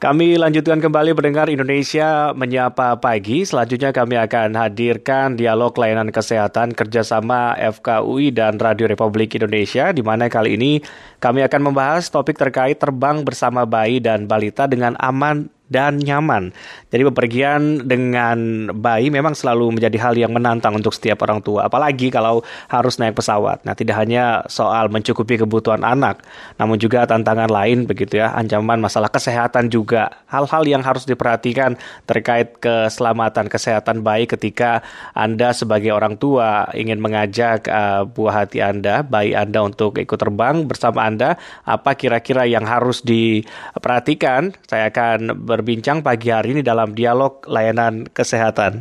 Kami lanjutkan kembali mendengar Indonesia Menyapa Pagi. Selanjutnya kami akan hadirkan dialog layanan kesehatan kerjasama FKUI dan Radio Republik Indonesia, di mana kali ini kami akan membahas topik terkait terbang bersama bayi dan balita dengan aman dan nyaman. Jadi bepergian dengan bayi memang selalu menjadi hal yang menantang untuk setiap orang tua, apalagi kalau harus naik pesawat. Nah, tidak hanya soal mencukupi kebutuhan anak, namun juga tantangan lain begitu ya, ancaman masalah kesehatan juga. Hal-hal yang harus diperhatikan terkait keselamatan kesehatan bayi ketika Anda sebagai orang tua ingin mengajak uh, buah hati Anda, bayi Anda untuk ikut terbang bersama Anda, apa kira-kira yang harus diperhatikan? Saya akan ber berbincang pagi hari ini dalam dialog layanan kesehatan.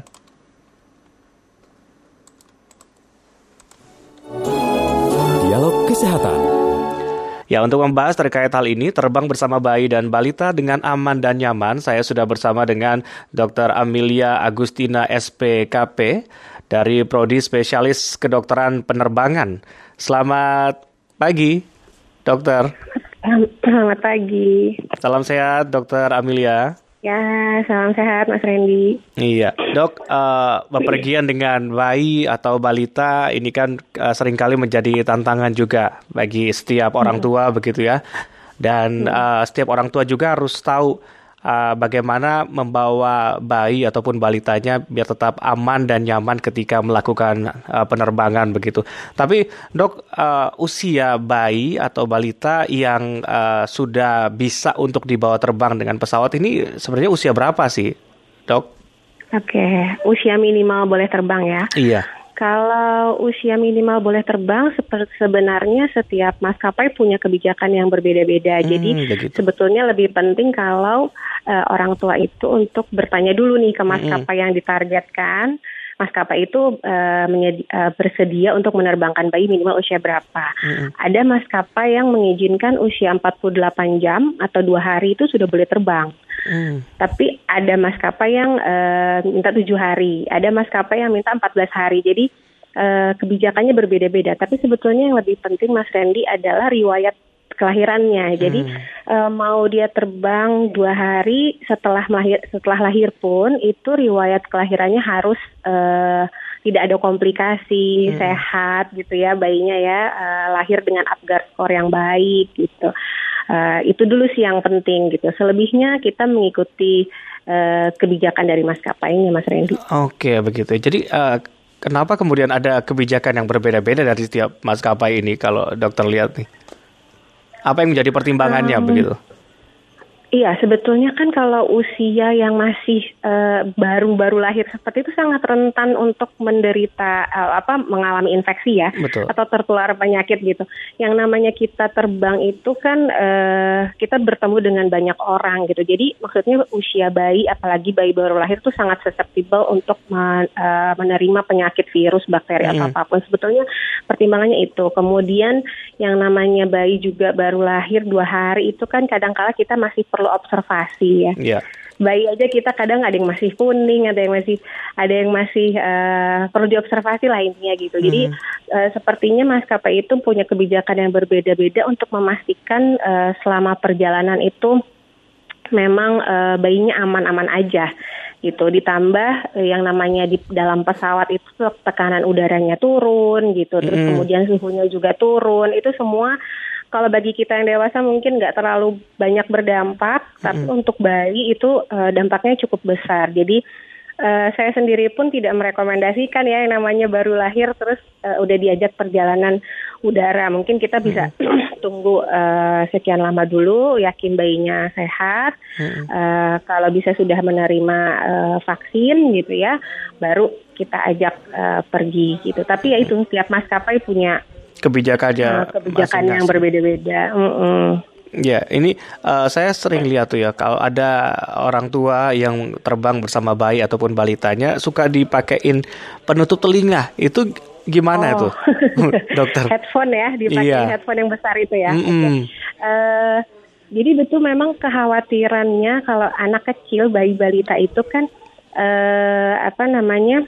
Dialog Kesehatan. Ya, untuk membahas terkait hal ini, terbang bersama bayi dan balita dengan aman dan nyaman, saya sudah bersama dengan Dr. Amelia Agustina SPKP dari Prodi Spesialis Kedokteran Penerbangan. Selamat pagi, dokter. Selamat pagi. Salam sehat, Dokter Amelia. Ya, salam sehat, Mas Randy. Iya, dok, uh, bepergian dengan bayi atau balita ini kan uh, sering kali menjadi tantangan juga bagi setiap orang tua, hmm. begitu ya. Dan uh, setiap orang tua juga harus tahu uh, bagaimana membawa bayi ataupun balitanya biar tetap aman dan nyaman ketika melakukan uh, penerbangan begitu. Tapi dok uh, usia bayi atau balita yang uh, sudah bisa untuk dibawa terbang dengan pesawat ini sebenarnya usia berapa sih dok? Oke, usia minimal boleh terbang ya? Iya. Kalau usia minimal boleh terbang, sebenarnya setiap maskapai punya kebijakan yang berbeda-beda. Hmm, Jadi begitu. sebetulnya lebih penting kalau uh, orang tua itu untuk bertanya dulu nih ke hmm. maskapai hmm. yang ditargetkan maskapai itu uh, menyedi, uh, bersedia untuk menerbangkan bayi minimal usia berapa. Mm-hmm. Ada maskapai yang mengizinkan usia 48 jam atau dua hari itu sudah boleh terbang. Mm. Tapi ada maskapai yang uh, minta tujuh hari, ada maskapai yang minta 14 hari. Jadi uh, kebijakannya berbeda-beda. Tapi sebetulnya yang lebih penting Mas Randy adalah riwayat kelahirannya. Jadi hmm. uh, mau dia terbang dua hari setelah lahir setelah lahir pun itu riwayat kelahirannya harus uh, tidak ada komplikasi, hmm. sehat gitu ya bayinya ya uh, lahir dengan Apgar skor yang baik gitu. Uh, itu dulu sih yang penting gitu. Selebihnya kita mengikuti uh, kebijakan dari maskapainya, Mas Randy. Oke, begitu. Jadi uh, kenapa kemudian ada kebijakan yang berbeda-beda dari setiap maskapai ini kalau dokter lihat nih? Apa yang menjadi pertimbangannya um, begitu? Iya, sebetulnya kan kalau usia yang masih eh, baru-baru uh, lahir seperti itu sangat rentan untuk menderita uh, apa mengalami infeksi ya Betul. atau tertular penyakit gitu. Yang namanya kita terbang itu kan uh, kita bertemu dengan banyak orang gitu. Jadi maksudnya usia bayi apalagi bayi baru lahir itu sangat susceptible untuk men, uh, menerima penyakit virus, bakteri hmm. atau apa pun. Sebetulnya pertimbangannya itu. Kemudian yang namanya bayi juga baru lahir dua hari itu kan kadang-kala kita masih perlu observasi ya. Yeah. Bayi aja kita kadang ada yang masih kuning, ada yang masih ada yang masih uh, perlu diobservasi lah intinya gitu. Mm. Jadi uh, sepertinya maskapai itu punya kebijakan yang berbeda-beda untuk memastikan uh, selama perjalanan itu memang uh, bayinya aman-aman aja gitu ditambah yang namanya di dalam pesawat itu tekanan udaranya turun gitu terus mm. kemudian suhunya juga turun itu semua kalau bagi kita yang dewasa mungkin nggak terlalu banyak berdampak, mm-hmm. tapi untuk bayi itu uh, dampaknya cukup besar. Jadi uh, saya sendiri pun tidak merekomendasikan ya yang namanya baru lahir terus uh, udah diajak perjalanan udara. Mungkin kita bisa mm-hmm. tunggu uh, sekian lama dulu, yakin bayinya sehat. Mm-hmm. Uh, kalau bisa sudah menerima uh, vaksin gitu ya, baru kita ajak uh, pergi gitu. Tapi ya itu setiap maskapai punya kebijakannya nah, kebijakan yang berbeda-beda. Mm -mm. Ya, ini uh, saya sering lihat tuh ya kalau ada orang tua yang terbang bersama bayi ataupun balitanya suka dipakein penutup telinga. Itu gimana oh. itu, dokter? headphone ya, dipakai iya. headphone yang besar itu ya. Mm -mm. Okay. Uh, eh, jadi betul memang kekhawatirannya kalau anak kecil bayi balita itu kan uh, apa namanya?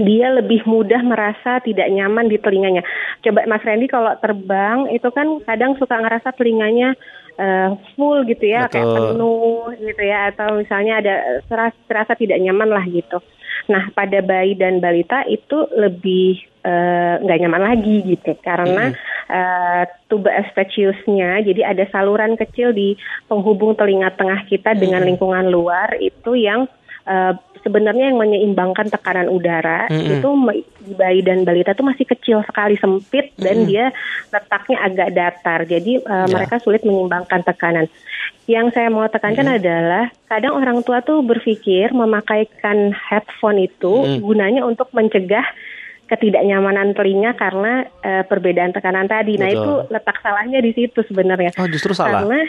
Dia lebih mudah merasa tidak nyaman di telinganya. Coba Mas Randy kalau terbang itu kan kadang suka ngerasa telinganya uh, full gitu ya, Betul. kayak penuh gitu ya, atau misalnya ada terasa, terasa tidak nyaman lah gitu. Nah, pada bayi dan balita itu lebih eh, nggak uh, nyaman lagi gitu karena mm. uh, tuba espechiusnya jadi ada saluran kecil di penghubung telinga tengah kita mm. dengan lingkungan luar itu yang uh, sebenarnya yang menyeimbangkan tekanan udara mm -hmm. itu di bayi dan balita itu masih kecil sekali sempit dan mm -hmm. dia letaknya agak datar jadi uh, yeah. mereka sulit menyeimbangkan tekanan. Yang saya mau tekankan mm -hmm. adalah kadang orang tua tuh berpikir memakaikan headphone itu mm -hmm. gunanya untuk mencegah ketidaknyamanan telinga karena uh, perbedaan tekanan tadi. Betul. Nah itu letak salahnya di situ sebenarnya. Oh justru salah. Karena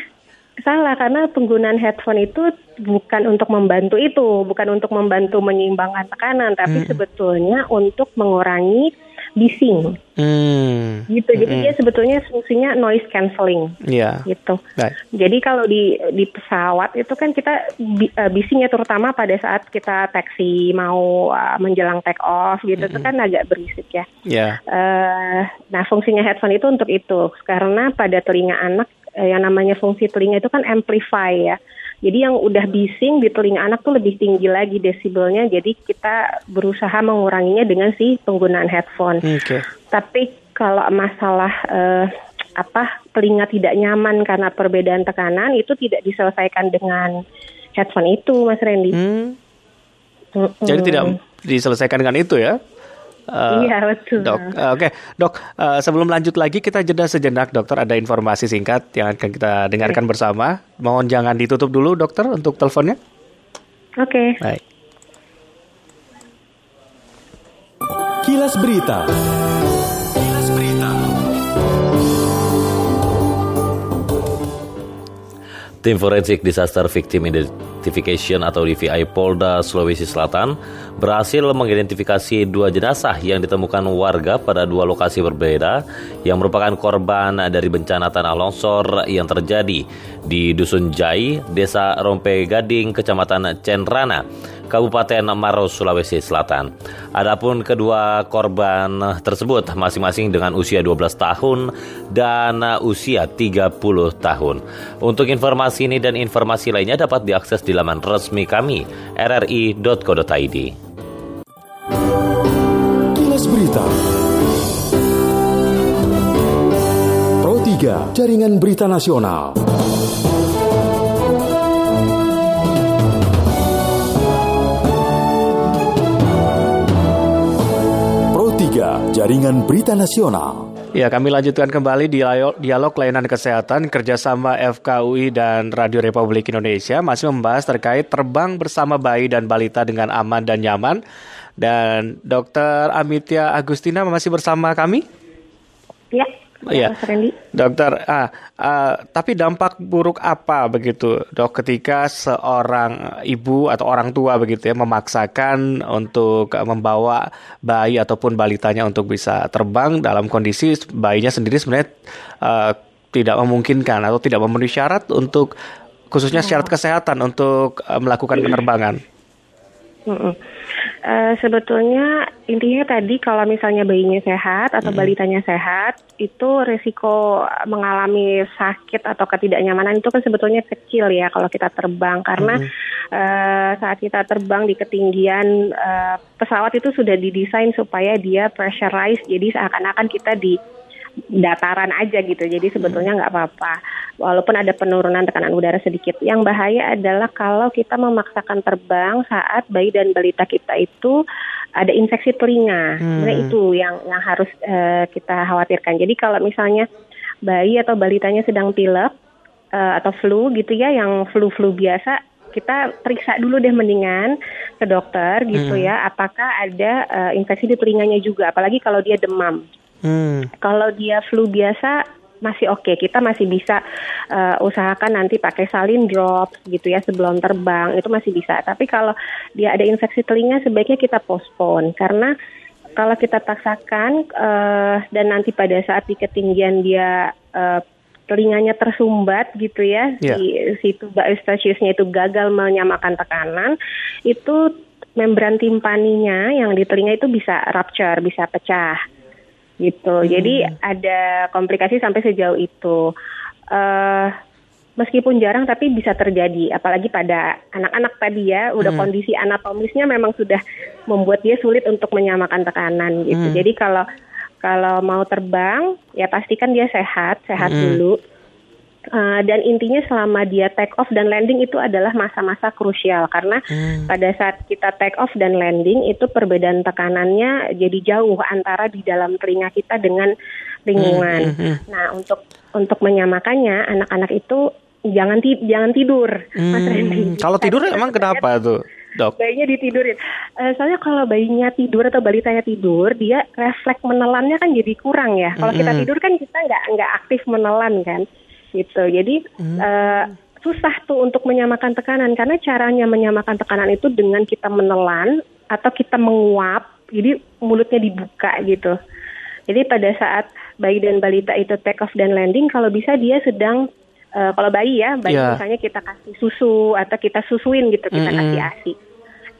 Salah karena penggunaan headphone itu bukan untuk membantu itu, bukan untuk membantu menyeimbangkan tekanan, tapi hmm. sebetulnya untuk mengurangi bising. Hmm. Gitu. Jadi hmm. dia sebetulnya fungsinya noise cancelling. Iya. Yeah. Gitu. Right. Jadi kalau di di pesawat itu kan kita uh, bisingnya terutama pada saat kita taksi mau uh, menjelang take off gitu hmm. itu kan agak berisik ya. Iya. Yeah. Uh, nah fungsinya headphone itu untuk itu karena pada telinga anak eh, yang namanya fungsi telinga itu kan amplify ya. Jadi yang udah bising di telinga anak tuh lebih tinggi lagi desibelnya. Jadi kita berusaha menguranginya dengan si penggunaan headphone. Okay. Tapi kalau masalah eh, apa telinga tidak nyaman karena perbedaan tekanan itu tidak diselesaikan dengan headphone itu, Mas Randy. Hmm. Jadi tidak diselesaikan dengan itu ya? Uh, iya betul. Dok, uh, oke, okay. dok. Uh, sebelum lanjut lagi kita jeda sejenak, dokter. Ada informasi singkat yang akan kita dengarkan okay. bersama. Mohon jangan ditutup dulu, dokter, untuk teleponnya. Oke. Okay. Baik. Kilas Berita. Tim Forensik Disaster Victim Identification atau DVI Polda Sulawesi Selatan berhasil mengidentifikasi dua jenazah yang ditemukan warga pada dua lokasi berbeda yang merupakan korban dari bencana tanah longsor yang terjadi di Dusun Jai, Desa Rompe Gading, Kecamatan Cenrana. Kabupaten Maros, Sulawesi Selatan. Adapun kedua korban tersebut masing-masing dengan usia 12 tahun dan usia 30 tahun. Untuk informasi ini dan informasi lainnya dapat diakses di laman resmi kami rri.co.id. Kilas Berita Pro 3 Jaringan Berita Nasional Jaringan Berita Nasional. Ya, kami lanjutkan kembali dialog, dialog layanan kesehatan kerjasama FKUI dan Radio Republik Indonesia masih membahas terkait terbang bersama bayi dan balita dengan aman dan nyaman. Dan Dr. Amitya Agustina masih bersama kami? Ya. Iya, dokter. Ah, ah, tapi dampak buruk apa begitu, dok, ketika seorang ibu atau orang tua begitu ya memaksakan untuk membawa bayi ataupun balitanya untuk bisa terbang dalam kondisi bayinya sendiri sebenarnya uh, tidak memungkinkan atau tidak memenuhi syarat untuk khususnya syarat kesehatan untuk uh, melakukan penerbangan. Uh, sebetulnya intinya tadi kalau misalnya bayinya sehat atau hmm. balitanya sehat, itu resiko mengalami sakit atau ketidaknyamanan itu kan sebetulnya kecil ya kalau kita terbang karena hmm. uh, saat kita terbang di ketinggian uh, pesawat itu sudah didesain supaya dia pressurized, jadi seakan-akan kita di dataran aja gitu. Jadi sebetulnya nggak apa-apa. Walaupun ada penurunan tekanan udara sedikit. Yang bahaya adalah kalau kita memaksakan terbang saat bayi dan balita kita itu ada infeksi telinga. Hmm. Nah itu yang yang harus uh, kita khawatirkan. Jadi kalau misalnya bayi atau balitanya sedang pilek uh, atau flu gitu ya, yang flu-flu biasa kita periksa dulu deh mendingan ke dokter gitu hmm. ya apakah ada uh, infeksi di telinganya juga apalagi kalau dia demam Hmm. Kalau dia flu biasa masih oke, okay. kita masih bisa uh, usahakan nanti pakai salin drop gitu ya sebelum terbang itu masih bisa. Tapi kalau dia ada infeksi telinga sebaiknya kita postpone karena kalau kita paksakan uh, dan nanti pada saat di ketinggian dia uh, telinganya tersumbat gitu ya yeah. si situ eustachiusnya itu gagal menyamakan tekanan itu membran timpaninya yang di telinga itu bisa rupture, bisa pecah gitu. Hmm. Jadi ada komplikasi sampai sejauh itu. Uh, meskipun jarang tapi bisa terjadi apalagi pada anak-anak tadi ya udah hmm. kondisi anatomisnya memang sudah membuat dia sulit untuk menyamakan tekanan gitu. Hmm. Jadi kalau kalau mau terbang ya pastikan dia sehat, sehat hmm. dulu. Uh, dan intinya selama dia take off dan landing itu adalah masa-masa krusial karena hmm. pada saat kita take off dan landing itu perbedaan tekanannya jadi jauh antara di dalam telinga kita dengan lingkungan. Hmm. Hmm. Nah untuk untuk menyamakannya anak-anak itu jangan ti jangan tidur, hmm. Mas Randy. Kalau tidur emang kenapa tuh? Dok. Bayinya ditidurin. Uh, soalnya kalau bayinya tidur atau balitanya tidur, dia refleks menelannya kan jadi kurang ya. Kalau -hmm. kita tidur kan kita nggak nggak aktif menelan kan, gitu. Jadi -hmm. uh, susah tuh untuk menyamakan tekanan karena caranya menyamakan tekanan itu dengan kita menelan atau kita menguap. Jadi mulutnya dibuka gitu. Jadi pada saat bayi dan balita itu take off dan landing, kalau bisa dia sedang uh, kalau bayi ya, bayi yeah. misalnya kita kasih susu atau kita susuin gitu, kita mm -hmm. kasih asi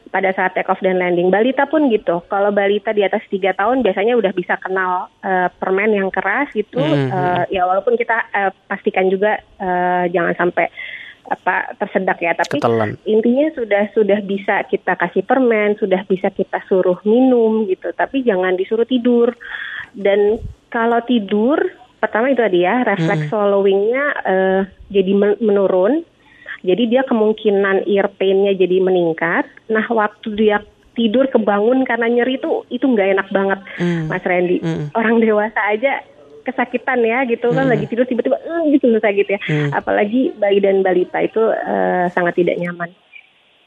pada saat take off dan landing. Balita pun gitu. Kalau balita di atas tiga tahun biasanya udah bisa kenal uh, permen yang keras gitu. Mm -hmm. uh, ya walaupun kita uh, pastikan juga uh, jangan sampai apa tersedak ya. Tapi Ketelan. intinya sudah sudah bisa kita kasih permen, sudah bisa kita suruh minum gitu. Tapi jangan disuruh tidur. Dan kalau tidur pertama itu tadi ya refleks hmm. swallowingnya uh, jadi menurun jadi dia kemungkinan ear painnya jadi meningkat nah waktu dia tidur kebangun karena nyeri itu itu nggak enak banget hmm. mas Randy hmm. orang dewasa aja kesakitan ya gitu kan hmm. lagi tidur tiba-tiba uh, gitu sakit ya hmm. apalagi bayi dan balita itu uh, sangat tidak nyaman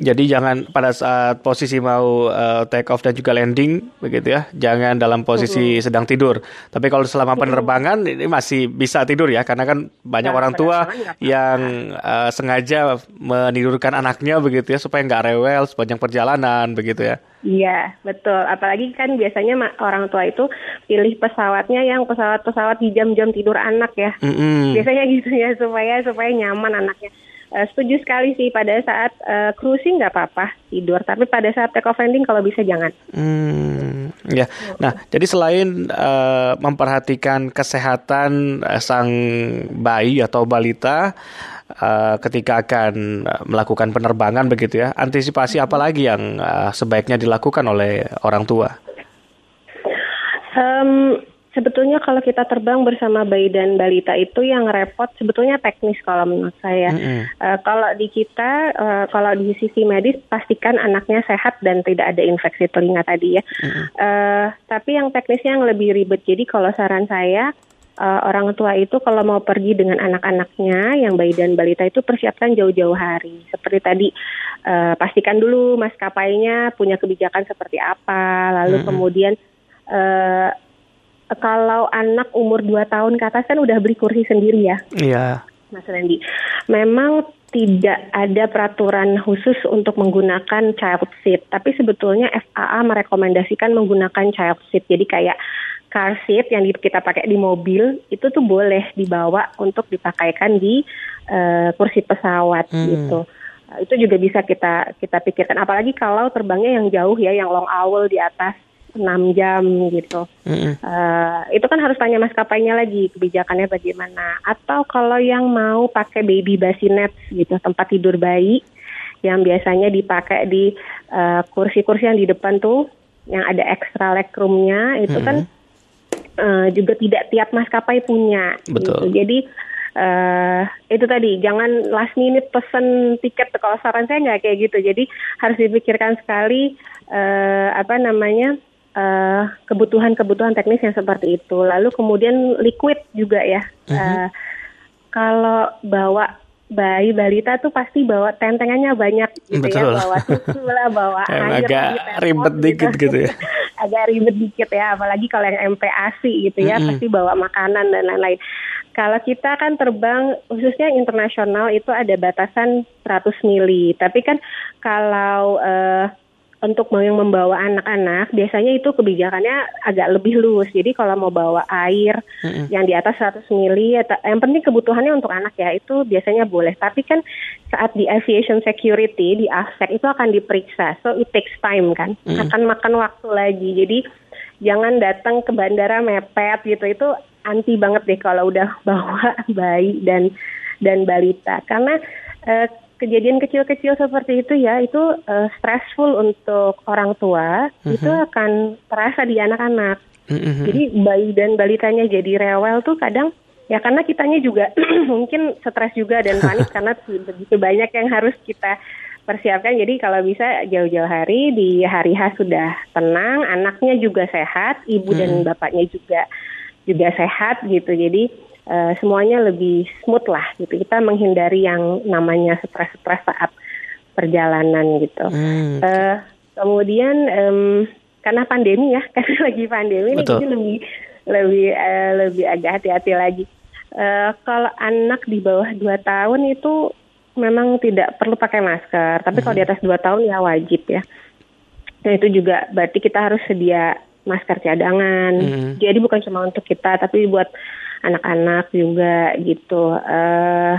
jadi jangan pada saat posisi mau uh, take off dan juga landing begitu ya, jangan dalam posisi sedang tidur. Tapi kalau selama penerbangan ini masih bisa tidur ya, karena kan banyak ya, orang tua yang uh, sengaja menidurkan anaknya begitu ya supaya nggak rewel sepanjang perjalanan begitu ya. Iya, betul. Apalagi kan biasanya orang tua itu pilih pesawatnya yang pesawat-pesawat di jam-jam tidur anak ya. Mm-hmm. Biasanya gitu ya supaya supaya nyaman anaknya. Uh, setuju sekali sih pada saat uh, cruising nggak apa-apa tidur, tapi pada saat take off landing kalau bisa jangan. Hmm, ya. Nah, jadi selain uh, memperhatikan kesehatan uh, sang bayi atau balita uh, ketika akan melakukan penerbangan begitu ya, antisipasi apa lagi yang uh, sebaiknya dilakukan oleh orang tua? Um, Sebetulnya kalau kita terbang bersama bayi dan balita itu yang repot sebetulnya teknis kalau menurut saya. Mm -hmm. uh, kalau di kita, uh, kalau di sisi medis pastikan anaknya sehat dan tidak ada infeksi telinga tadi ya. Mm -hmm. uh, tapi yang teknisnya yang lebih ribet. Jadi kalau saran saya uh, orang tua itu kalau mau pergi dengan anak-anaknya yang bayi dan balita itu persiapkan jauh-jauh hari. Seperti tadi uh, pastikan dulu maskapainya punya kebijakan seperti apa, lalu mm -hmm. kemudian uh, kalau anak umur 2 tahun ke atas kan udah beli kursi sendiri ya. Iya. Mas Randy. Memang tidak ada peraturan khusus untuk menggunakan child seat, tapi sebetulnya FAA merekomendasikan menggunakan child seat. Jadi kayak car seat yang kita pakai di mobil itu tuh boleh dibawa untuk dipakaikan di uh, kursi pesawat hmm. gitu. Itu juga bisa kita kita pikirkan apalagi kalau terbangnya yang jauh ya, yang long hour di atas 6 jam gitu. Mm-hmm. Uh, itu kan harus tanya maskapainya lagi kebijakannya bagaimana. Atau kalau yang mau pakai baby bassinet gitu tempat tidur bayi yang biasanya dipakai di uh, kursi-kursi yang di depan tuh yang ada extra legroomnya itu mm-hmm. kan uh, juga tidak tiap maskapai punya. Betul. Gitu. Jadi uh, itu tadi jangan last minute pesen tiket kalau saran saya nggak kayak gitu jadi harus dipikirkan sekali uh, apa namanya kebutuhan eh, kebutuhan-kebutuhan teknis yang seperti itu. Lalu kemudian liquid juga ya. Uh-huh. Uh, kalau bawa bayi balita tuh pasti bawa tentengannya banyak gitu ya. Betul. ya, bawa susu lah, bawa air. Agak ribet gitu. dikit gitu ya. agak ribet dikit ya, apalagi kalau yang MPASI gitu ya, uh-huh. pasti bawa makanan dan lain-lain. Kalau kita kan terbang khususnya internasional itu ada batasan 100 mili, tapi kan kalau uh, untuk yang membawa anak-anak biasanya itu kebijakannya agak lebih luas. Jadi kalau mau bawa air mm-hmm. yang di atas 100 mili, yang penting kebutuhannya untuk anak ya itu biasanya boleh. Tapi kan saat di aviation security di ASEC itu akan diperiksa, so it takes time kan, mm-hmm. akan makan waktu lagi. Jadi jangan datang ke bandara mepet gitu itu anti banget deh kalau udah bawa bayi dan dan balita karena uh, kejadian kecil-kecil seperti itu ya itu uh, stressful untuk orang tua mm-hmm. itu akan terasa di anak-anak. Mm-hmm. Jadi bayi dan balitanya jadi rewel tuh kadang ya karena kitanya juga mungkin stres juga dan panik karena begitu banyak yang harus kita persiapkan. Jadi kalau bisa jauh-jauh hari di hari H sudah tenang, anaknya juga sehat, ibu mm-hmm. dan bapaknya juga juga sehat gitu. Jadi uh, semuanya lebih smooth lah gitu. Kita menghindari yang namanya stres-stres saat perjalanan gitu. Hmm. Uh, kemudian um, karena pandemi ya, karena lagi pandemi ini jadi lebih lebih uh, lebih agak hati-hati lagi. Uh, kalau anak di bawah 2 tahun itu memang tidak perlu pakai masker, tapi hmm. kalau di atas 2 tahun ya wajib ya. Dan itu juga berarti kita harus sedia masker cadangan. Hmm. Jadi bukan cuma untuk kita, tapi buat anak-anak juga gitu. Uh,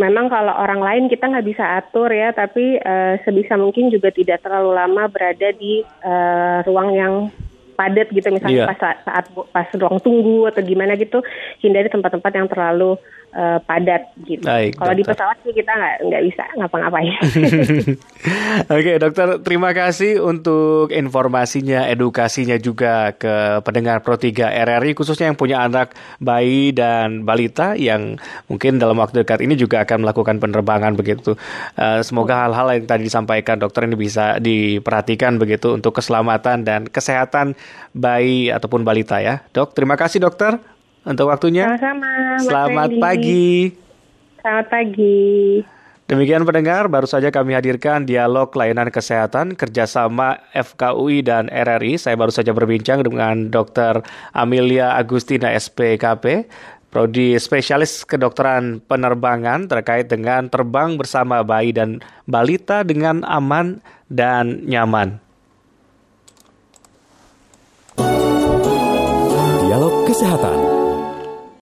memang kalau orang lain kita nggak bisa atur ya, tapi uh, sebisa mungkin juga tidak terlalu lama berada di uh, ruang yang padat gitu misalnya yeah. pas saat, pas ruang tunggu atau gimana gitu hindari tempat-tempat yang terlalu uh, padat gitu. Kalau di pesawat sih kita nggak nggak bisa ngapa-ngapain. Oke dokter, terima kasih untuk informasinya, edukasinya juga ke pendengar Pro 3 RRI khususnya yang punya anak bayi dan balita yang mungkin dalam waktu dekat ini juga akan melakukan penerbangan begitu. Uh, semoga hal-hal yang tadi disampaikan dokter ini bisa diperhatikan begitu untuk keselamatan dan kesehatan bayi ataupun balita ya. Dok, terima kasih dokter untuk waktunya. Sama-sama. Selamat Randy. pagi. Selamat pagi. Demikian pendengar, baru saja kami hadirkan dialog layanan kesehatan kerjasama FKUI dan RRI. Saya baru saja berbincang dengan Dr. Amelia Agustina SPKP, Prodi Spesialis Kedokteran Penerbangan terkait dengan terbang bersama bayi dan balita dengan aman dan nyaman. Kesehatan